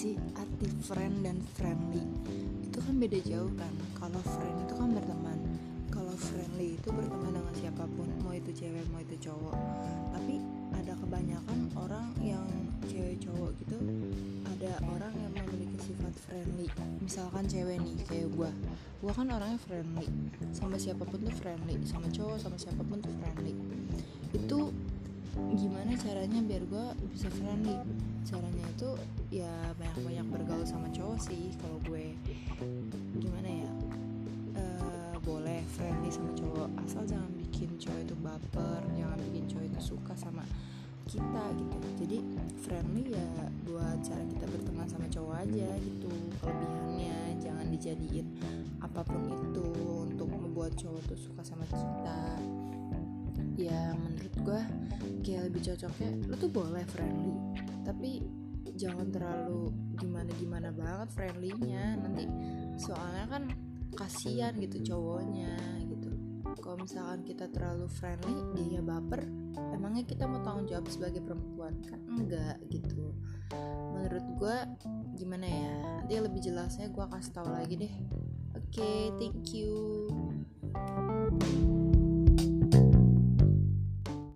sih arti friend dan friendly. Itu kan beda jauh kan kalau friend itu kan berteman. Kalau friendly itu berteman dengan siapa pun mau itu cewek mau itu cowok. Tapi ada kebanyakan orang yang cewek cowok gitu ada orang yang memiliki sifat friendly. Misalkan cewek nih kayak gue gue kan orangnya friendly. Sama siapa pun tuh friendly. Sama cowok sama siapa pun tuh friendly. Itu gimana caranya biar gue bisa friendly? Caranya itu ya banyak-banyak bergaul sama cowok sih kalau gue. Gimana ya? Eh, boleh friendly sama cowok asal jangan bikin cowok itu baper jangan bikin cowok itu suka sama kita gitu. Jadi friendly ya buat cara kita berteman sama cowok aja gitu. Kelebihannya jangan dijadiin apa pun itu untuk membuat cowok tuh suka sama kita. Ya menurut gue kayak lebih cocoknya lu tuh boleh friendly tapi jangan terlalu gimana gimana banget friendlynya. Nanti soalnya kan kasihan gitu cowoknya gitu. Kalau misalkan kita terlalu friendly dia baper emangnya kita mau tanggung jawab sebagai perempuan? Kan enggak gitu. Menurut gue gimana ya nanti lebih jelasnya gue kasih tahu lagi deh. Oke thank you